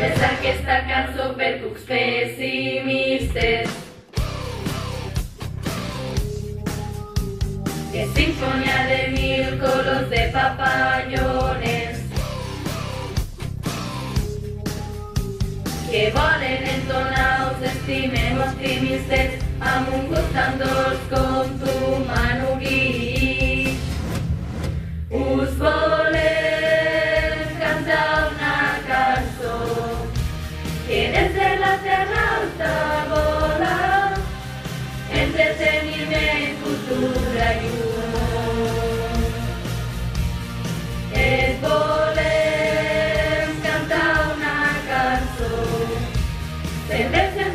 aquesta cançó per cucs pessimistes. Es sinfonia de mil colors de papallones que volen entonar els estimem optimistes amb entreteniment, cultura. Et volem cantar una cançó sempre sent